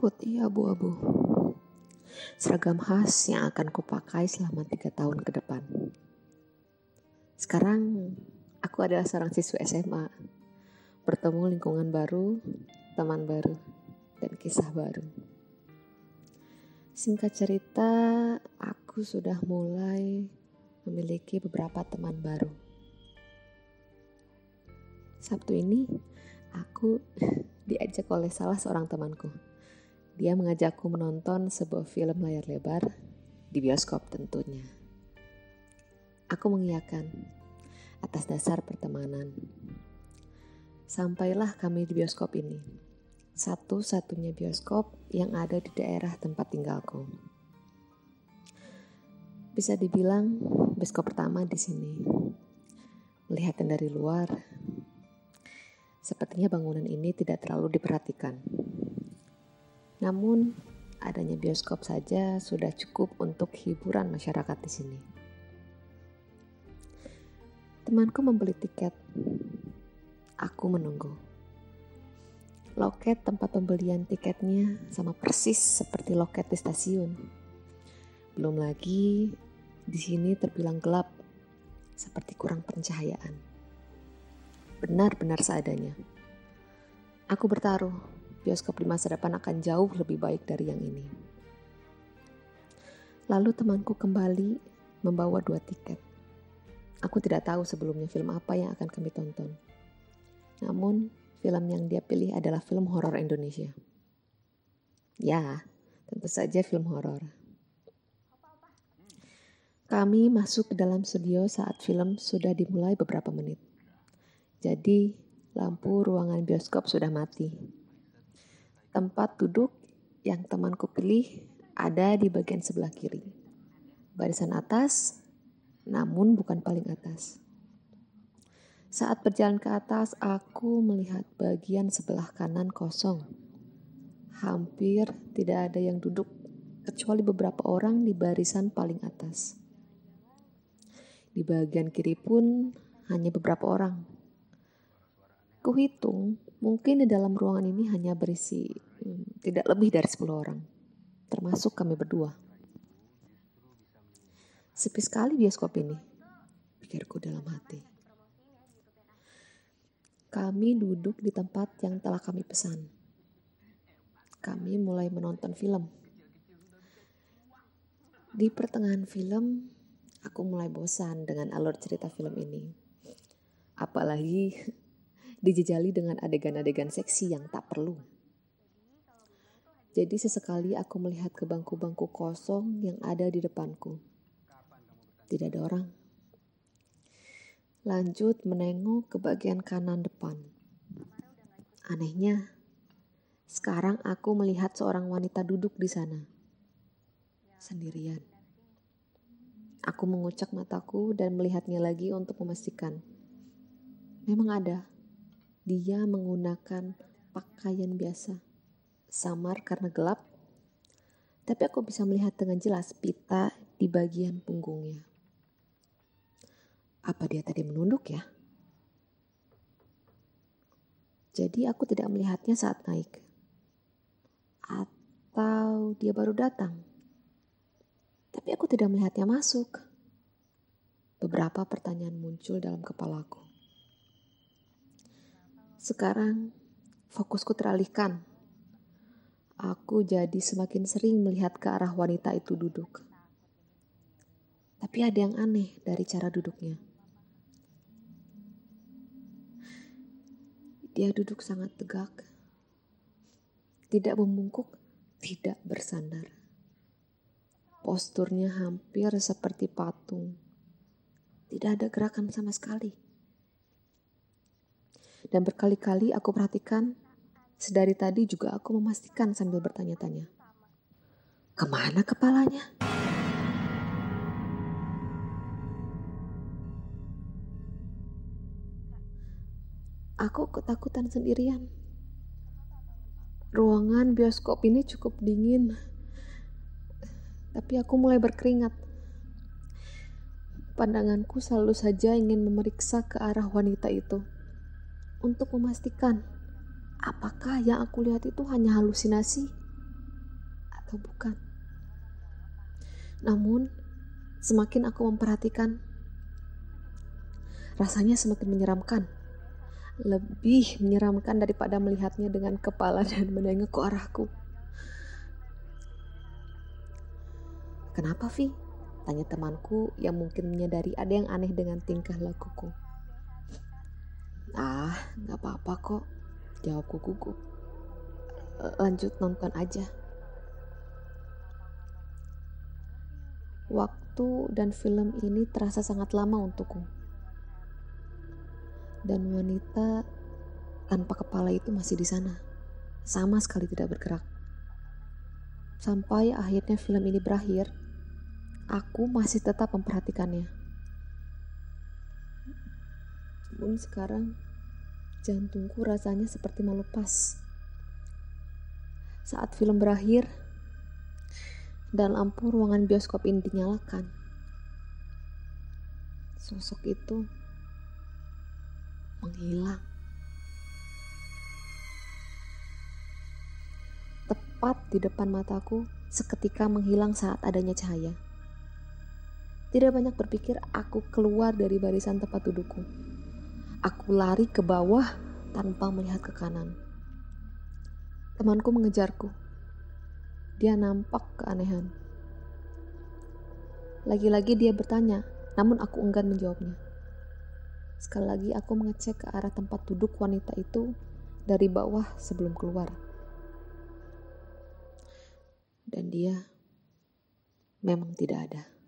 putih abu-abu. Seragam khas yang akan kupakai selama tiga tahun ke depan. Sekarang aku adalah seorang siswa SMA. Bertemu lingkungan baru, teman baru, dan kisah baru. Singkat cerita, aku sudah mulai memiliki beberapa teman baru. Sabtu ini, aku diajak oleh salah seorang temanku. Dia mengajakku menonton sebuah film layar lebar di bioskop tentunya. Aku mengiyakan atas dasar pertemanan. Sampailah kami di bioskop ini. Satu-satunya bioskop yang ada di daerah tempat tinggalku. Bisa dibilang bioskop pertama di sini. Melihatnya dari luar, sepertinya bangunan ini tidak terlalu diperhatikan. Namun, adanya bioskop saja sudah cukup untuk hiburan masyarakat di sini. Temanku membeli tiket. Aku menunggu. Loket tempat pembelian tiketnya sama persis seperti loket di stasiun. Belum lagi di sini terbilang gelap, seperti kurang pencahayaan. Benar-benar seadanya. Aku bertaruh bioskop di masa depan akan jauh lebih baik dari yang ini. Lalu temanku kembali membawa dua tiket. Aku tidak tahu sebelumnya film apa yang akan kami tonton. Namun, film yang dia pilih adalah film horor Indonesia. Ya, tentu saja film horor. Kami masuk ke dalam studio saat film sudah dimulai beberapa menit. Jadi, lampu ruangan bioskop sudah mati. Tempat duduk yang temanku pilih ada di bagian sebelah kiri. Barisan atas, namun bukan paling atas. Saat berjalan ke atas, aku melihat bagian sebelah kanan kosong. Hampir tidak ada yang duduk, kecuali beberapa orang di barisan paling atas. Di bagian kiri pun hanya beberapa orang. Kuhitung Mungkin di dalam ruangan ini hanya berisi hmm, tidak lebih dari 10 orang, termasuk kami berdua. Sepi sekali bioskop ini, pikirku dalam hati. Kami duduk di tempat yang telah kami pesan. Kami mulai menonton film. Di pertengahan film, aku mulai bosan dengan alur cerita film ini. Apalagi dijejali dengan adegan-adegan seksi yang tak perlu. Jadi sesekali aku melihat ke bangku-bangku kosong yang ada di depanku. Tidak ada orang. Lanjut menengok ke bagian kanan depan. Anehnya, sekarang aku melihat seorang wanita duduk di sana. Sendirian. Aku mengucak mataku dan melihatnya lagi untuk memastikan. Memang ada dia menggunakan pakaian biasa, samar karena gelap, tapi aku bisa melihat dengan jelas pita di bagian punggungnya. Apa dia tadi menunduk ya? Jadi aku tidak melihatnya saat naik. Atau dia baru datang. Tapi aku tidak melihatnya masuk. Beberapa pertanyaan muncul dalam kepalaku. Sekarang fokusku teralihkan. Aku jadi semakin sering melihat ke arah wanita itu duduk. Tapi ada yang aneh dari cara duduknya. Dia duduk sangat tegak. Tidak membungkuk, tidak bersandar. Posturnya hampir seperti patung. Tidak ada gerakan sama sekali. Dan berkali-kali aku perhatikan, sedari tadi juga aku memastikan sambil bertanya-tanya. Ke mana kepalanya? Aku ketakutan sendirian. Ruangan bioskop ini cukup dingin, tapi aku mulai berkeringat. Pandanganku selalu saja ingin memeriksa ke arah wanita itu untuk memastikan apakah yang aku lihat itu hanya halusinasi atau bukan. Namun, semakin aku memperhatikan, rasanya semakin menyeramkan. Lebih menyeramkan daripada melihatnya dengan kepala dan menengok ke arahku. Kenapa, Vi? Tanya temanku yang mungkin menyadari ada yang aneh dengan tingkah lakuku. Ah, gak apa-apa kok, jawabku gugup. Lanjut nonton aja. Waktu dan film ini terasa sangat lama untukku. Dan wanita tanpa kepala itu masih di sana. Sama sekali tidak bergerak. Sampai akhirnya film ini berakhir, aku masih tetap memperhatikannya. Namun sekarang jantungku rasanya seperti mau lepas. Saat film berakhir, dan lampu ruangan bioskop ini dinyalakan. Sosok itu menghilang. Tepat di depan mataku, seketika menghilang saat adanya cahaya. Tidak banyak berpikir, aku keluar dari barisan tempat dudukku. Aku lari ke bawah tanpa melihat ke kanan. Temanku mengejarku. Dia nampak keanehan. Lagi-lagi dia bertanya, namun aku enggan menjawabnya. Sekali lagi aku mengecek ke arah tempat duduk wanita itu dari bawah sebelum keluar. Dan dia memang tidak ada.